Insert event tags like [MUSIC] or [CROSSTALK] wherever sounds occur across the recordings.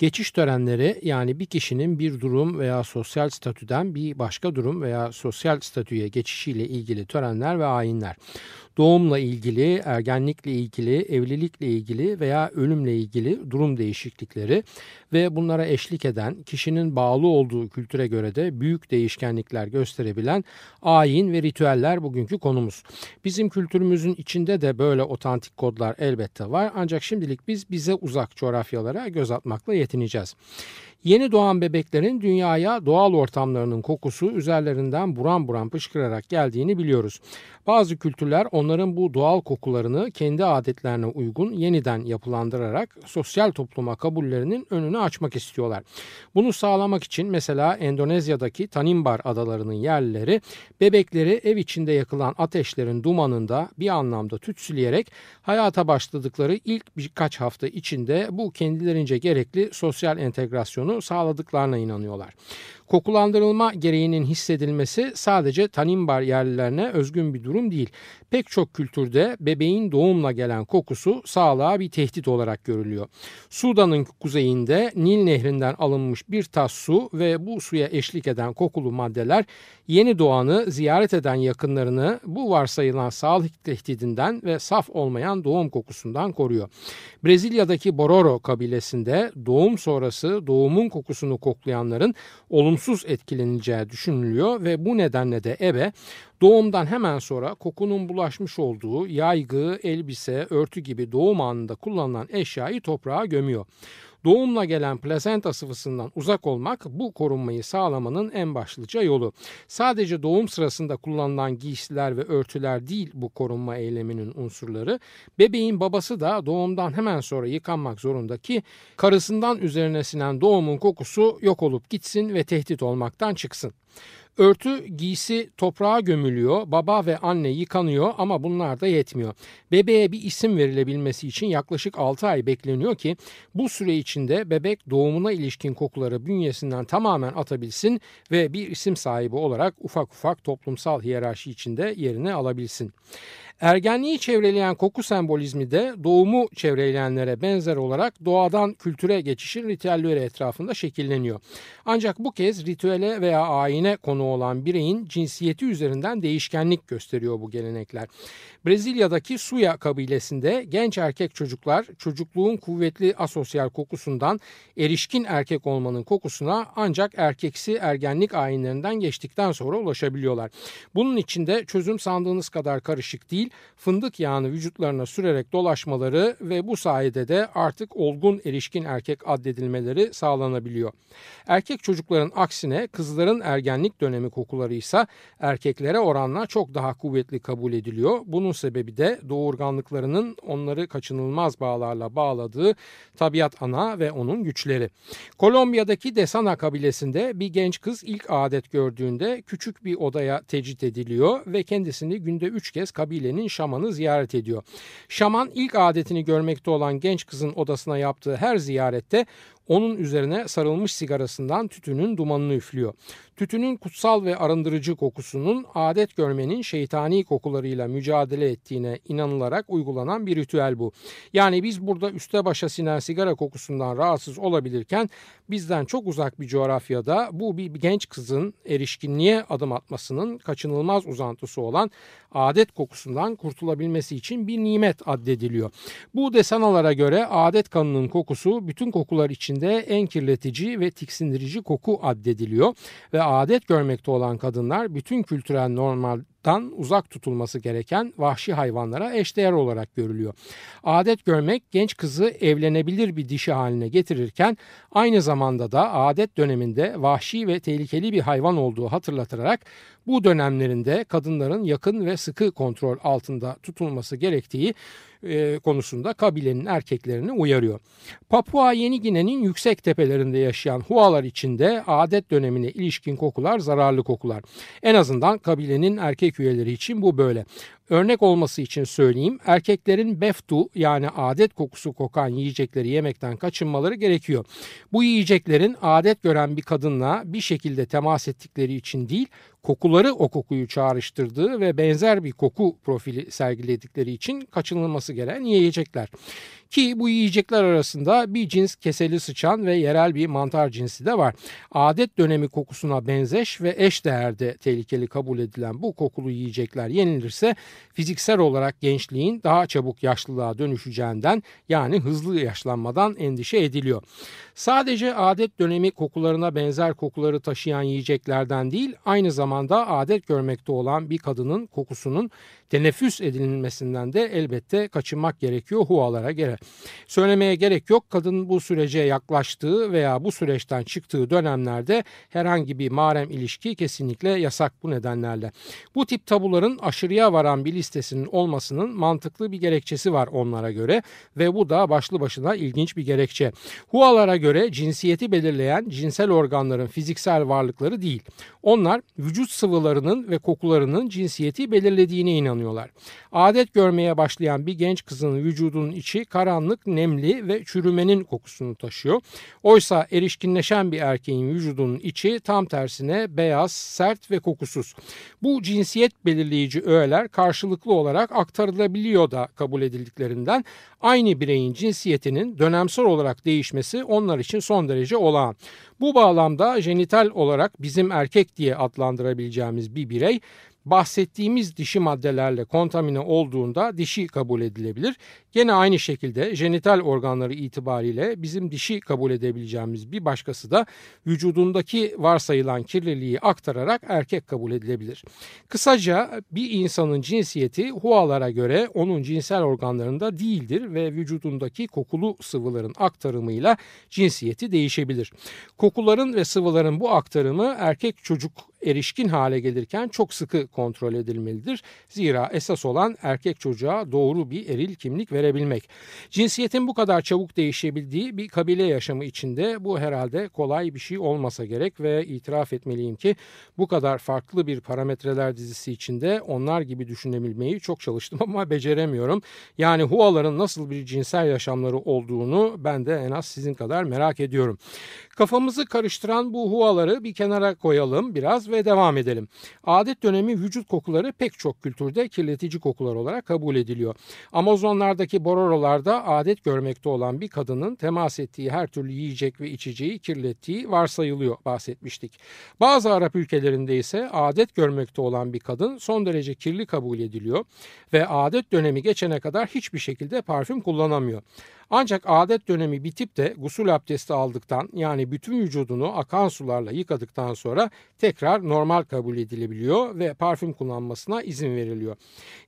Geçiş törenleri yani bir kişinin bir durum veya sosyal statüden bir başka durum veya sosyal statüye geçişiyle ilgili törenler ve ayinler doğumla ilgili, ergenlikle ilgili, evlilikle ilgili veya ölümle ilgili durum değişiklikleri ve bunlara eşlik eden kişinin bağlı olduğu kültüre göre de büyük değişkenlikler gösterebilen ayin ve ritüeller bugünkü konumuz. Bizim kültürümüzün içinde de böyle otantik kodlar elbette var ancak şimdilik biz bize uzak coğrafyalara göz atmakla yetineceğiz. Yeni doğan bebeklerin dünyaya doğal ortamlarının kokusu üzerlerinden buram buram pışkırarak geldiğini biliyoruz. Bazı kültürler onların bu doğal kokularını kendi adetlerine uygun yeniden yapılandırarak sosyal topluma kabullerinin önünü açmak istiyorlar. Bunu sağlamak için mesela Endonezya'daki Tanimbar adalarının yerlileri bebekleri ev içinde yakılan ateşlerin dumanında bir anlamda tütsüleyerek hayata başladıkları ilk birkaç hafta içinde bu kendilerince gerekli sosyal entegrasyonu sağladıklarına inanıyorlar. Kokulandırılma gereğinin hissedilmesi sadece Tanimbar yerlilerine özgün bir durum değil. Pek çok kültürde bebeğin doğumla gelen kokusu sağlığa bir tehdit olarak görülüyor. Sudan'ın kuzeyinde Nil nehrinden alınmış bir tas su ve bu suya eşlik eden kokulu maddeler yeni doğanı ziyaret eden yakınlarını bu varsayılan sağlık tehdidinden ve saf olmayan doğum kokusundan koruyor. Brezilya'daki Bororo kabilesinde doğum sonrası doğumun kokusunu koklayanların olumsuz etkileneceği düşünülüyor ve bu nedenle de ebe doğumdan hemen sonra kokunun bulaşmış olduğu yaygı, elbise, örtü gibi doğum anında kullanılan eşyayı toprağa gömüyor. Doğumla gelen plasenta sıvısından uzak olmak bu korunmayı sağlamanın en başlıca yolu. Sadece doğum sırasında kullanılan giysiler ve örtüler değil bu korunma eyleminin unsurları. Bebeğin babası da doğumdan hemen sonra yıkanmak zorunda ki karısından üzerine sinen doğumun kokusu yok olup gitsin ve tehdit olmaktan çıksın. Örtü giysi toprağa gömülüyor, baba ve anne yıkanıyor ama bunlar da yetmiyor. Bebeğe bir isim verilebilmesi için yaklaşık 6 ay bekleniyor ki bu süre içinde bebek doğumuna ilişkin kokuları bünyesinden tamamen atabilsin ve bir isim sahibi olarak ufak ufak toplumsal hiyerarşi içinde yerini alabilsin. Ergenliği çevreleyen koku sembolizmi de doğumu çevreleyenlere benzer olarak doğadan kültüre geçişin ritüelleri etrafında şekilleniyor. Ancak bu kez ritüele veya ayine konu olan bireyin cinsiyeti üzerinden değişkenlik gösteriyor bu gelenekler. Brezilya'daki Suya kabilesinde genç erkek çocuklar çocukluğun kuvvetli asosyal kokusundan erişkin erkek olmanın kokusuna ancak erkeksi ergenlik ayinlerinden geçtikten sonra ulaşabiliyorlar. Bunun içinde çözüm sandığınız kadar karışık değil, fındık yağını vücutlarına sürerek dolaşmaları ve bu sayede de artık olgun erişkin erkek addedilmeleri sağlanabiliyor. Erkek çocukların aksine kızların ergenlik dönemi kokuları ise erkeklere oranla çok daha kuvvetli kabul ediliyor. Bunun sebebi de doğurganlıklarının onları kaçınılmaz bağlarla bağladığı tabiat ana ve onun güçleri. Kolombiya'daki Desana kabilesinde bir genç kız ilk adet gördüğünde küçük bir odaya tecrit ediliyor ve kendisini günde üç kez kabilenin şamanı ziyaret ediyor. Şaman ilk adetini görmekte olan genç kızın odasına yaptığı her ziyarette onun üzerine sarılmış sigarasından tütünün dumanını üflüyor. Tütünün kutsal ve arındırıcı kokusunun adet görmenin şeytani kokularıyla mücadele ettiğine inanılarak uygulanan bir ritüel bu. Yani biz burada üste başa sinen sigara kokusundan rahatsız olabilirken bizden çok uzak bir coğrafyada bu bir genç kızın erişkinliğe adım atmasının kaçınılmaz uzantısı olan adet kokusundan kurtulabilmesi için bir nimet addediliyor. Bu desanalara göre adet kanının kokusu bütün kokular içinde en kirletici ve tiksindirici koku addediliyor ve adet görmekte olan kadınlar bütün kültürel normal vücuttan uzak tutulması gereken vahşi hayvanlara eşdeğer olarak görülüyor. Adet görmek genç kızı evlenebilir bir dişi haline getirirken aynı zamanda da adet döneminde vahşi ve tehlikeli bir hayvan olduğu hatırlatılarak bu dönemlerinde kadınların yakın ve sıkı kontrol altında tutulması gerektiği e, konusunda kabilenin erkeklerini uyarıyor. Papua Yeni Gine'nin yüksek tepelerinde yaşayan Hualar içinde adet dönemine ilişkin kokular zararlı kokular. En azından kabilenin erkek üyeleri için bu böyle. Örnek olması için söyleyeyim erkeklerin beftu yani adet kokusu kokan yiyecekleri yemekten kaçınmaları gerekiyor. Bu yiyeceklerin adet gören bir kadınla bir şekilde temas ettikleri için değil kokuları o kokuyu çağrıştırdığı ve benzer bir koku profili sergiledikleri için kaçınılması gereken yiyecekler. Ki bu yiyecekler arasında bir cins keseli sıçan ve yerel bir mantar cinsi de var. Adet dönemi kokusuna benzeş ve eş değerde tehlikeli kabul edilen bu kokulu yiyecekler yenilirse fiziksel olarak gençliğin daha çabuk yaşlılığa dönüşeceğinden yani hızlı yaşlanmadan endişe ediliyor. Sadece adet dönemi kokularına benzer kokuları taşıyan yiyeceklerden değil aynı zamanda adet görmekte olan bir kadının kokusunun teneffüs edilmesinden de elbette kaçınmak gerekiyor hualara göre. Söylemeye gerek yok kadın bu sürece yaklaştığı veya bu süreçten çıktığı dönemlerde herhangi bir marem ilişki kesinlikle yasak bu nedenlerle. Bu tip tabuların aşırıya varan bir listesinin olmasının mantıklı bir gerekçesi var onlara göre ve bu da başlı başına ilginç bir gerekçe. Hualara göre cinsiyeti belirleyen cinsel organların fiziksel varlıkları değil. Onlar vücut sıvılarının ve kokularının cinsiyeti belirlediğine inanıyorlar. Adet görmeye başlayan bir genç kızın vücudunun içi karanlık, nemli ve çürümenin kokusunu taşıyor. Oysa erişkinleşen bir erkeğin vücudunun içi tam tersine beyaz, sert ve kokusuz. Bu cinsiyet belirleyici öğeler karşılıklı olarak aktarılabiliyor da kabul edildiklerinden aynı bireyin cinsiyetinin dönemsel olarak değişmesi onlar için son derece olağan. Bu bağlamda jenital olarak bizim erkek diye adlandırabileceğimiz bir birey bahsettiğimiz dişi maddelerle kontamine olduğunda dişi kabul edilebilir. Gene aynı şekilde jenital organları itibariyle bizim dişi kabul edebileceğimiz bir başkası da vücudundaki varsayılan kirliliği aktararak erkek kabul edilebilir. Kısaca bir insanın cinsiyeti hualara göre onun cinsel organlarında değildir ve vücudundaki kokulu sıvıların aktarımıyla cinsiyeti değişebilir. Kokuların ve sıvıların bu aktarımı erkek çocuk erişkin hale gelirken çok sıkı kontrol edilmelidir. Zira esas olan erkek çocuğa doğru bir eril kimlik verebilmek. Cinsiyetin bu kadar çabuk değişebildiği bir kabile yaşamı içinde bu herhalde kolay bir şey olmasa gerek ve itiraf etmeliyim ki bu kadar farklı bir parametreler dizisi içinde onlar gibi düşünebilmeyi çok çalıştım [LAUGHS] ama beceremiyorum. Yani Huaların nasıl bir cinsel yaşamları olduğunu ben de en az sizin kadar merak ediyorum. Kafamızı karıştıran bu huaları bir kenara koyalım biraz ve devam edelim. Adet dönemi vücut kokuları pek çok kültürde kirletici kokular olarak kabul ediliyor. Amazonlardaki bororolarda adet görmekte olan bir kadının temas ettiği her türlü yiyecek ve içeceği kirlettiği varsayılıyor bahsetmiştik. Bazı Arap ülkelerinde ise adet görmekte olan bir kadın son derece kirli kabul ediliyor ve adet dönemi geçene kadar hiçbir şekilde parfüm kullanamıyor. Ancak adet dönemi bitip de gusül abdesti aldıktan yani bütün vücudunu akan sularla yıkadıktan sonra tekrar normal kabul edilebiliyor ve parfüm kullanmasına izin veriliyor.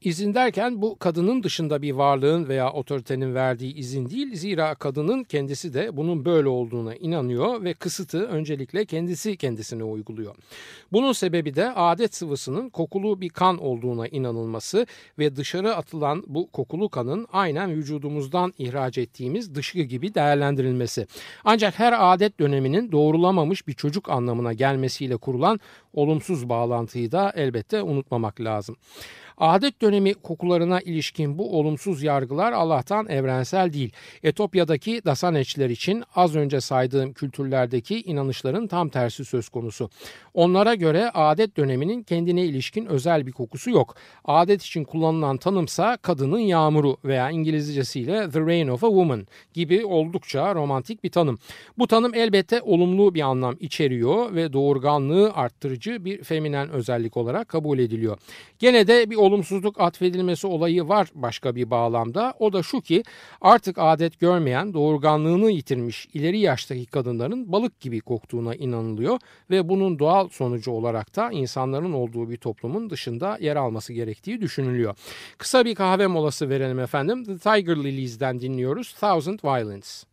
İzin derken bu kadının dışında bir varlığın veya otoritenin verdiği izin değil zira kadının kendisi de bunun böyle olduğuna inanıyor ve kısıtı öncelikle kendisi kendisine uyguluyor. Bunun sebebi de adet sıvısının kokulu bir kan olduğuna inanılması ve dışarı atılan bu kokulu kanın aynen vücudumuzdan ihraç ettiğimiz dışkı gibi değerlendirilmesi. Ancak her adet döneminin doğrulamamış bir çocuk anlamına gelmesiyle kurulan olumsuz bağlantıyı da elbette unutmamak lazım. Adet dönemi kokularına ilişkin bu olumsuz yargılar Allah'tan evrensel değil. Etopya'daki Dasaneçler için az önce saydığım kültürlerdeki inanışların tam tersi söz konusu. Onlara göre adet döneminin kendine ilişkin özel bir kokusu yok. Adet için kullanılan tanımsa kadının yağmuru veya İngilizcesiyle the rain of a woman gibi oldukça romantik bir tanım. Bu tanım elbette olumlu bir anlam içeriyor ve doğurganlığı arttırıcı bir feminen özellik olarak kabul ediliyor. Gene de bir olumlu olumsuzluk atfedilmesi olayı var başka bir bağlamda. O da şu ki artık adet görmeyen, doğurganlığını yitirmiş ileri yaştaki kadınların balık gibi koktuğuna inanılıyor ve bunun doğal sonucu olarak da insanların olduğu bir toplumun dışında yer alması gerektiği düşünülüyor. Kısa bir kahve molası verelim efendim. The Tiger Lilies'den dinliyoruz Thousand Violence.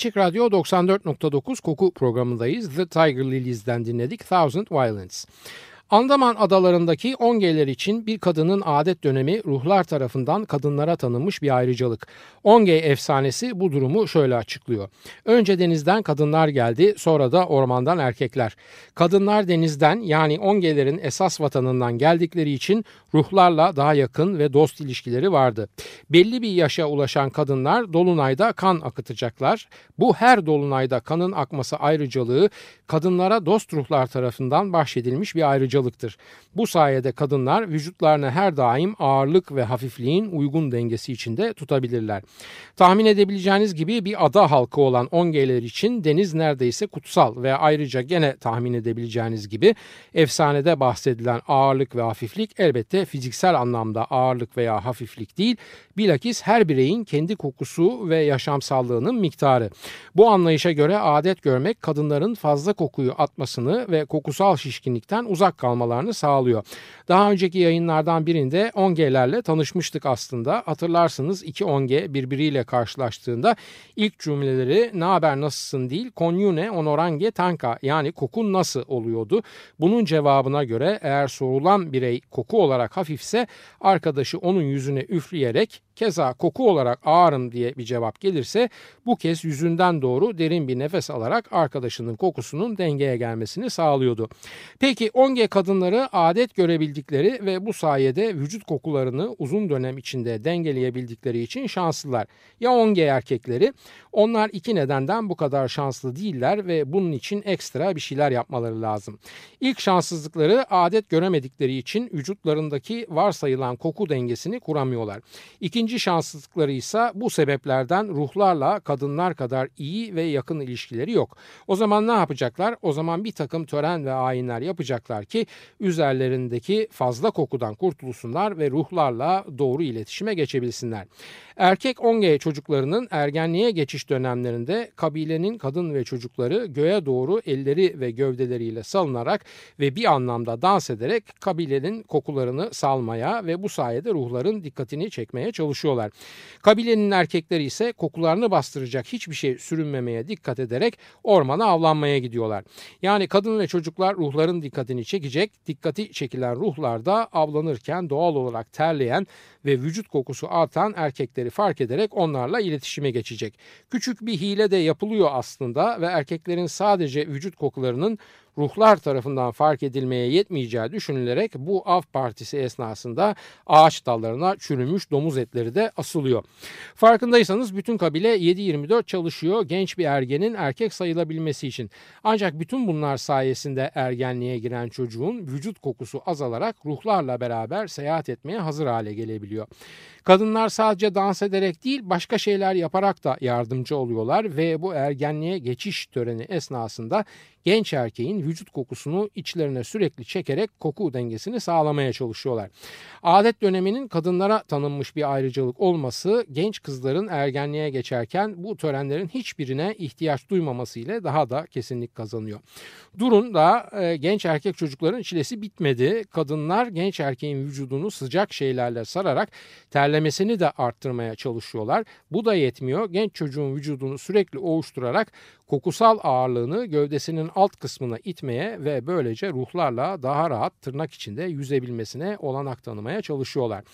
Açık Radyo 94.9 koku programındayız. The Tiger Lilies'den dinledik Thousand Violence. Andaman adalarındaki ongeler için bir kadının adet dönemi ruhlar tarafından kadınlara tanınmış bir ayrıcalık. Onge efsanesi bu durumu şöyle açıklıyor. Önce denizden kadınlar geldi sonra da ormandan erkekler. Kadınlar denizden yani ongelerin esas vatanından geldikleri için ruhlarla daha yakın ve dost ilişkileri vardı. Belli bir yaşa ulaşan kadınlar dolunayda kan akıtacaklar. Bu her dolunayda kanın akması ayrıcalığı kadınlara dost ruhlar tarafından bahşedilmiş bir ayrıcalıktır. Bu sayede kadınlar vücutlarını her daim ağırlık ve hafifliğin uygun dengesi içinde tutabilirler. Tahmin edebileceğiniz gibi bir ada halkı olan Ongeler için deniz neredeyse kutsal ve ayrıca gene tahmin edebileceğiniz gibi efsanede bahsedilen ağırlık ve hafiflik elbette fiziksel anlamda ağırlık veya hafiflik değil, bilakis her bireyin kendi kokusu ve yaşamsallığının miktarı. Bu anlayışa göre adet görmek kadınların fazla kokuyu atmasını ve kokusal şişkinlikten uzak kalmasını kalmalarını sağlıyor. Daha önceki yayınlardan birinde 10G'lerle tanışmıştık aslında. Hatırlarsınız iki 10G birbiriyle karşılaştığında ilk cümleleri ne haber nasılsın değil konyune onorange tanka yani kokun nasıl oluyordu. Bunun cevabına göre eğer sorulan birey koku olarak hafifse arkadaşı onun yüzüne üfleyerek keza koku olarak ağırım diye bir cevap gelirse bu kez yüzünden doğru derin bir nefes alarak arkadaşının kokusunun dengeye gelmesini sağlıyordu. Peki 10G kadınları adet görebildikleri ve bu sayede vücut kokularını uzun dönem içinde dengeleyebildikleri için şanslılar. Ya 10G erkekleri onlar iki nedenden bu kadar şanslı değiller ve bunun için ekstra bir şeyler yapmaları lazım. İlk şanssızlıkları adet göremedikleri için vücutlarındaki varsayılan koku dengesini kuramıyorlar. İkinci şanssızlıkları ise bu sebeplerden ruhlarla kadınlar kadar iyi ve yakın ilişkileri yok. O zaman ne yapacaklar? O zaman bir takım tören ve ayinler yapacaklar ki üzerlerindeki fazla kokudan kurtulsunlar ve ruhlarla doğru iletişime geçebilsinler. Erkek 10G çocuklarının ergenliğe geçiş dönemlerinde kabilenin kadın ve çocukları göğe doğru elleri ve gövdeleriyle salınarak ve bir anlamda dans ederek kabilenin kokularını salmaya ve bu sayede ruhların dikkatini çekmeye çalışıyorlar. Kabilenin erkekleri ise kokularını bastıracak hiçbir şey sürünmemeye dikkat ederek ormana avlanmaya gidiyorlar. Yani kadın ve çocuklar ruhların dikkatini çekecek, dikkati çekilen ruhlar da avlanırken doğal olarak terleyen ve vücut kokusu artan erkekleri fark ederek onlarla iletişime geçecek. Küçük bir hile de yapılıyor aslında ve erkeklerin sadece vücut kokularının ruhlar tarafından fark edilmeye yetmeyeceği düşünülerek bu av partisi esnasında ağaç dallarına çürümüş domuz etleri de asılıyor. Farkındaysanız bütün kabile 7-24 çalışıyor genç bir ergenin erkek sayılabilmesi için. Ancak bütün bunlar sayesinde ergenliğe giren çocuğun vücut kokusu azalarak ruhlarla beraber seyahat etmeye hazır hale gelebiliyor. Kadınlar sadece dans ederek değil başka şeyler yaparak da yardımcı oluyorlar ve bu ergenliğe geçiş töreni esnasında genç erkeğin vücut kokusunu içlerine sürekli çekerek koku dengesini sağlamaya çalışıyorlar. Adet döneminin kadınlara tanınmış bir ayrıcalık olması genç kızların ergenliğe geçerken bu törenlerin hiçbirine ihtiyaç duymaması ile daha da kesinlik kazanıyor. Durun da e, genç erkek çocukların çilesi bitmedi. Kadınlar genç erkeğin vücudunu sıcak şeylerle sararak terlemesini de arttırmaya çalışıyorlar. Bu da yetmiyor. Genç çocuğun vücudunu sürekli oğuşturarak kokusal ağırlığını gövdesinin alt kısmına itmeye ve böylece ruhlarla daha rahat tırnak içinde yüzebilmesine olanak tanımaya çalışıyorlar.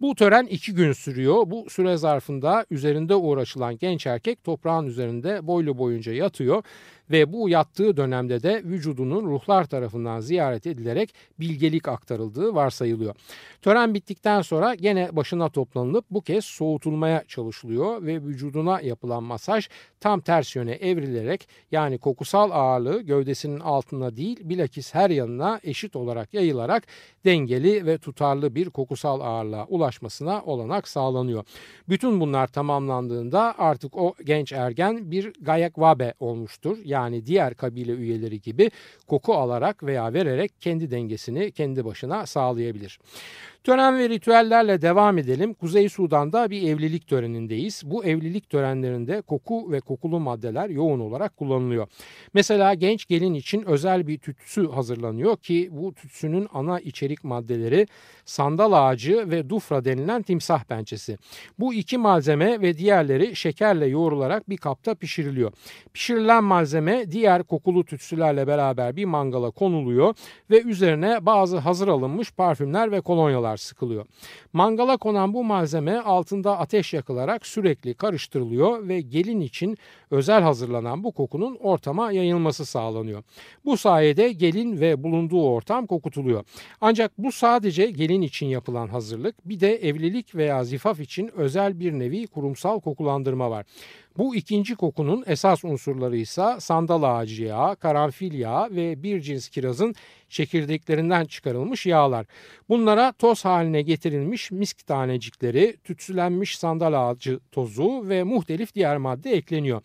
Bu tören iki gün sürüyor. Bu süre zarfında üzerinde uğraşılan genç erkek toprağın üzerinde boylu boyunca yatıyor ve bu yattığı dönemde de vücudunun ruhlar tarafından ziyaret edilerek bilgelik aktarıldığı varsayılıyor. Tören bittikten sonra gene başına toplanılıp bu kez soğutulmaya çalışılıyor ve vücuduna yapılan masaj tam ters yöne evrilerek yani kokusal ağırlığı gövdesinin altına değil bilakis her yanına eşit olarak yayılarak dengeli ve tutarlı bir kokusal ağırlığa ulaşmasına olanak sağlanıyor. Bütün bunlar tamamlandığında artık o genç ergen bir gayakvabe olmuştur. Yani diğer kabile üyeleri gibi koku alarak veya vererek kendi dengesini kendi başına sağlayabilir. Tören ve ritüellerle devam edelim. Kuzey Sudan'da bir evlilik törenindeyiz. Bu evlilik törenlerinde koku ve kokulu maddeler yoğun olarak kullanılıyor. Mesela genç gelin için özel bir tütsü hazırlanıyor ki bu tütsünün ana içerik maddeleri sandal ağacı ve dufra denilen timsah pençesi. Bu iki malzeme ve diğerleri şekerle yoğrularak bir kapta pişiriliyor. Pişirilen malzeme diğer kokulu tütsülerle beraber bir mangala konuluyor ve üzerine bazı hazır alınmış parfümler ve kolonyalar kadar sıkılıyor. Mangala konan bu malzeme altında ateş yakılarak sürekli karıştırılıyor ve gelin için özel hazırlanan bu kokunun ortama yayılması sağlanıyor. Bu sayede gelin ve bulunduğu ortam kokutuluyor. Ancak bu sadece gelin için yapılan hazırlık bir de evlilik veya zifaf için özel bir nevi kurumsal kokulandırma var. Bu ikinci kokunun esas unsurları ise sandal ağacı yağı, karanfil yağı ve bir cins kirazın çekirdeklerinden çıkarılmış yağlar. Bunlara toz haline getirilmiş misk tanecikleri, tütsülenmiş sandal ağacı tozu ve muhtelif diğer madde ekleniyor.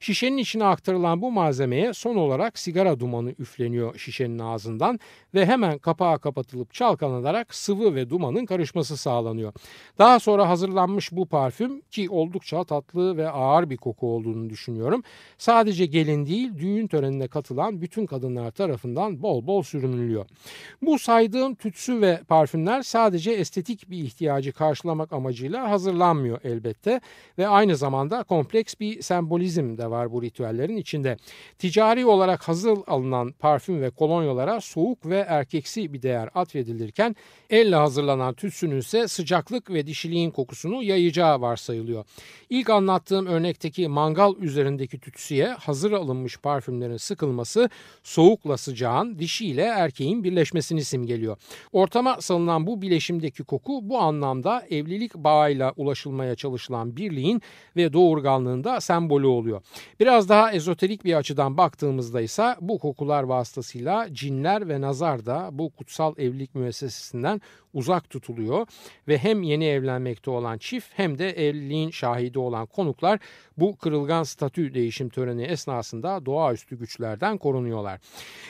Şişenin içine aktarılan bu malzemeye son olarak sigara dumanı üfleniyor şişenin ağzından ve hemen kapağı kapatılıp çalkalanarak sıvı ve dumanın karışması sağlanıyor. Daha sonra hazırlanmış bu parfüm ki oldukça tatlı ve ağır bir koku olduğunu düşünüyorum. Sadece gelin değil düğün törenine katılan bütün kadınlar tarafından bol bol sürünülüyor. Bu saydığım tütsü ve parfümler sadece estetik bir ihtiyacı karşılamak amacıyla hazırlanmıyor elbette ve aynı zamanda kompleks bir sembolizm de var bu ritüellerin içinde. Ticari olarak hazır alınan parfüm ve kolonyalara soğuk ve erkeksi bir değer atfedilirken elle hazırlanan tütsünün ise sıcaklık ve dişiliğin kokusunu yayacağı varsayılıyor. İlk anlattığım örnekteki mangal üzerindeki tütsüye hazır alınmış parfümlerin sıkılması soğukla sıcağın dişiyle erkeğin birleşmesini simgeliyor. Ortama salınan bu bileşimdeki koku bu anlamda evlilik bağıyla ulaşılmaya çalışılan birliğin ve doğurganlığında sembolü oluyor. Biraz daha ezoterik bir açıdan baktığımızda ise bu kokular vasıtasıyla cinler ve nazar da bu kutsal evlilik müessesesinden uzak tutuluyor ve hem yeni evlenmekte olan çift hem de evliliğin şahidi olan konuklar bu kırılgan statü değişim töreni esnasında doğaüstü güçlerden korunuyorlar.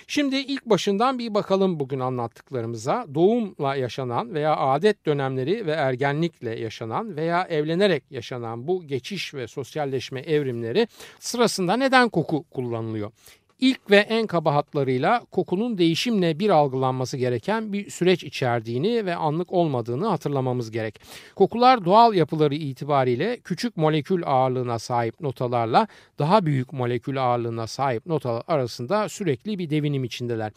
Şimdi ilk başından bir bakalım bugün anlattıklarımıza. Doğumla yaşanan veya adet dönemleri ve ergenlikle yaşanan veya evlenerek yaşanan bu geçiş ve sosyalleşme evrimleri sırasında neden koku kullanılıyor? İlk ve en kaba hatlarıyla kokunun değişimle bir algılanması gereken bir süreç içerdiğini ve anlık olmadığını hatırlamamız gerek. Kokular doğal yapıları itibariyle küçük molekül ağırlığına sahip notalarla daha büyük molekül ağırlığına sahip notalar arasında sürekli bir devinim içindeler.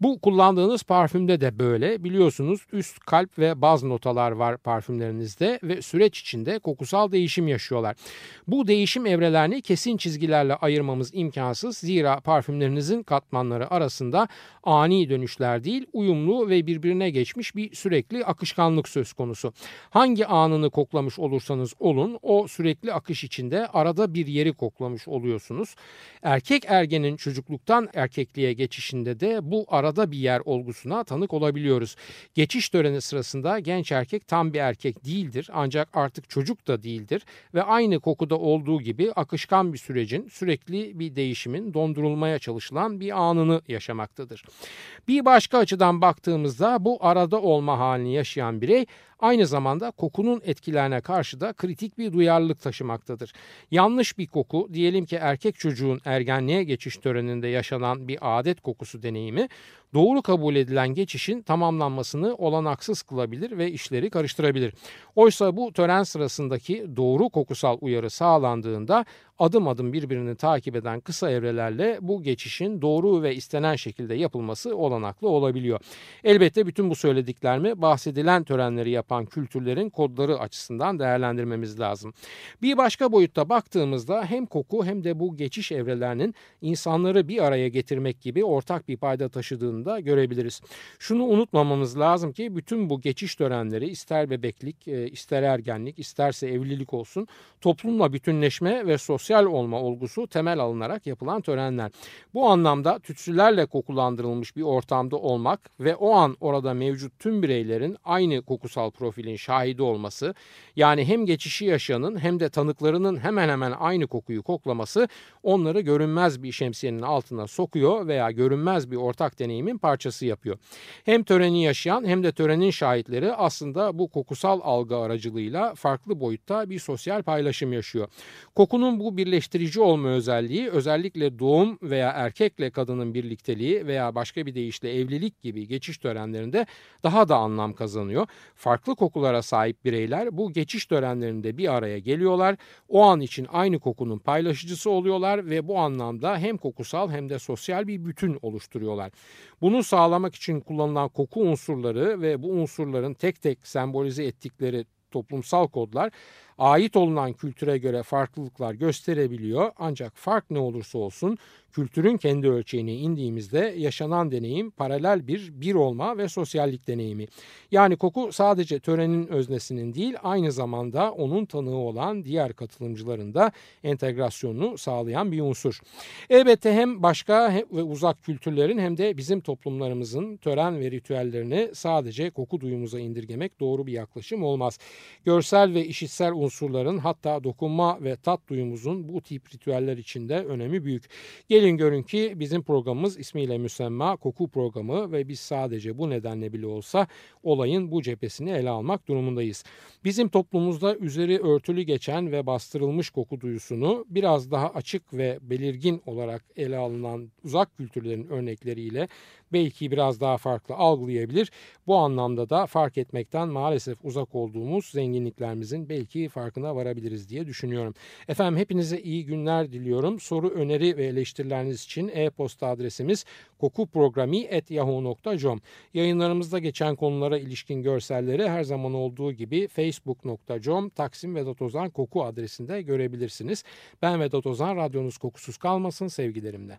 Bu kullandığınız parfümde de böyle. Biliyorsunuz üst kalp ve baz notalar var parfümlerinizde ve süreç içinde kokusal değişim yaşıyorlar. Bu değişim evrelerini kesin çizgilerle ayırmamız imkansız. Zira parfüm parfümlerinizin katmanları arasında ani dönüşler değil uyumlu ve birbirine geçmiş bir sürekli akışkanlık söz konusu. Hangi anını koklamış olursanız olun o sürekli akış içinde arada bir yeri koklamış oluyorsunuz. Erkek ergenin çocukluktan erkekliğe geçişinde de bu arada bir yer olgusuna tanık olabiliyoruz. Geçiş töreni sırasında genç erkek tam bir erkek değildir ancak artık çocuk da değildir ve aynı kokuda olduğu gibi akışkan bir sürecin sürekli bir değişimin dondurulmaya çalışılan bir anını yaşamaktadır. Bir başka açıdan baktığımızda bu arada olma halini yaşayan birey aynı zamanda kokunun etkilerine karşı da kritik bir duyarlılık taşımaktadır. Yanlış bir koku diyelim ki erkek çocuğun ergenliğe geçiş töreninde yaşanan bir adet kokusu deneyimi doğru kabul edilen geçişin tamamlanmasını olanaksız kılabilir ve işleri karıştırabilir. Oysa bu tören sırasındaki doğru kokusal uyarı sağlandığında adım adım birbirini takip eden kısa evrelerle bu geçişin doğru ve istenen şekilde yapılması olanaklı olabiliyor. Elbette bütün bu söylediklerimi bahsedilen törenleri yapan kültürlerin kodları açısından değerlendirmemiz lazım. Bir başka boyutta baktığımızda hem koku hem de bu geçiş evrelerinin insanları bir araya getirmek gibi ortak bir payda taşıdığını da görebiliriz. Şunu unutmamamız lazım ki bütün bu geçiş törenleri ister bebeklik, e, ister ergenlik, isterse evlilik olsun toplumla bütünleşme ve sosyal olma olgusu temel alınarak yapılan törenler. Bu anlamda tütsülerle kokulandırılmış bir ortamda olmak ve o an orada mevcut tüm bireylerin aynı kokusal profilin şahidi olması yani hem geçişi yaşayanın hem de tanıklarının hemen hemen aynı kokuyu koklaması onları görünmez bir şemsiyenin altına sokuyor veya görünmez bir ortak deneyimin parçası yapıyor. Hem töreni yaşayan hem de törenin şahitleri aslında bu kokusal algı aracılığıyla farklı boyutta bir sosyal paylaşım yaşıyor. Kokunun bu birleştirici olma özelliği özellikle doğum veya erkekle kadının birlikteliği veya başka bir deyişle evlilik gibi geçiş törenlerinde daha da anlam kazanıyor. Farklı kokulara sahip bireyler bu geçiş törenlerinde bir araya geliyorlar. O an için aynı kokunun paylaşıcısı oluyorlar ve bu anlamda hem kokusal hem de sosyal bir bütün oluşturuyorlar. Bunu sağlamak için kullanılan koku unsurları ve bu unsurların tek tek sembolize ettikleri toplumsal kodlar ait olunan kültüre göre farklılıklar gösterebiliyor ancak fark ne olursa olsun kültürün kendi ölçeğine indiğimizde yaşanan deneyim paralel bir bir olma ve sosyallik deneyimi. Yani koku sadece törenin öznesinin değil aynı zamanda onun tanığı olan diğer katılımcıların da entegrasyonunu sağlayan bir unsur. Elbette hem başka ve uzak kültürlerin hem de bizim toplumlarımızın tören ve ritüellerini sadece koku duyumuza indirgemek doğru bir yaklaşım olmaz. Görsel ve işitsel unsurların hatta dokunma ve tat duyumuzun bu tip ritüeller içinde önemi büyük. Gelin görün ki bizim programımız ismiyle müsemma koku programı ve biz sadece bu nedenle bile olsa olayın bu cephesini ele almak durumundayız. Bizim toplumumuzda üzeri örtülü geçen ve bastırılmış koku duyusunu biraz daha açık ve belirgin olarak ele alınan uzak kültürlerin örnekleriyle belki biraz daha farklı algılayabilir. Bu anlamda da fark etmekten maalesef uzak olduğumuz zenginliklerimizin belki farkına varabiliriz diye düşünüyorum. Efendim hepinize iyi günler diliyorum. Soru, öneri ve eleştirileriniz için e-posta adresimiz kokuprogrami.yahoo.com Yayınlarımızda geçen konulara ilişkin görselleri her zaman olduğu gibi facebook.com Taksim Vedat Ozan Koku adresinde görebilirsiniz. Ben Vedat Ozan, radyonuz kokusuz kalmasın sevgilerimle.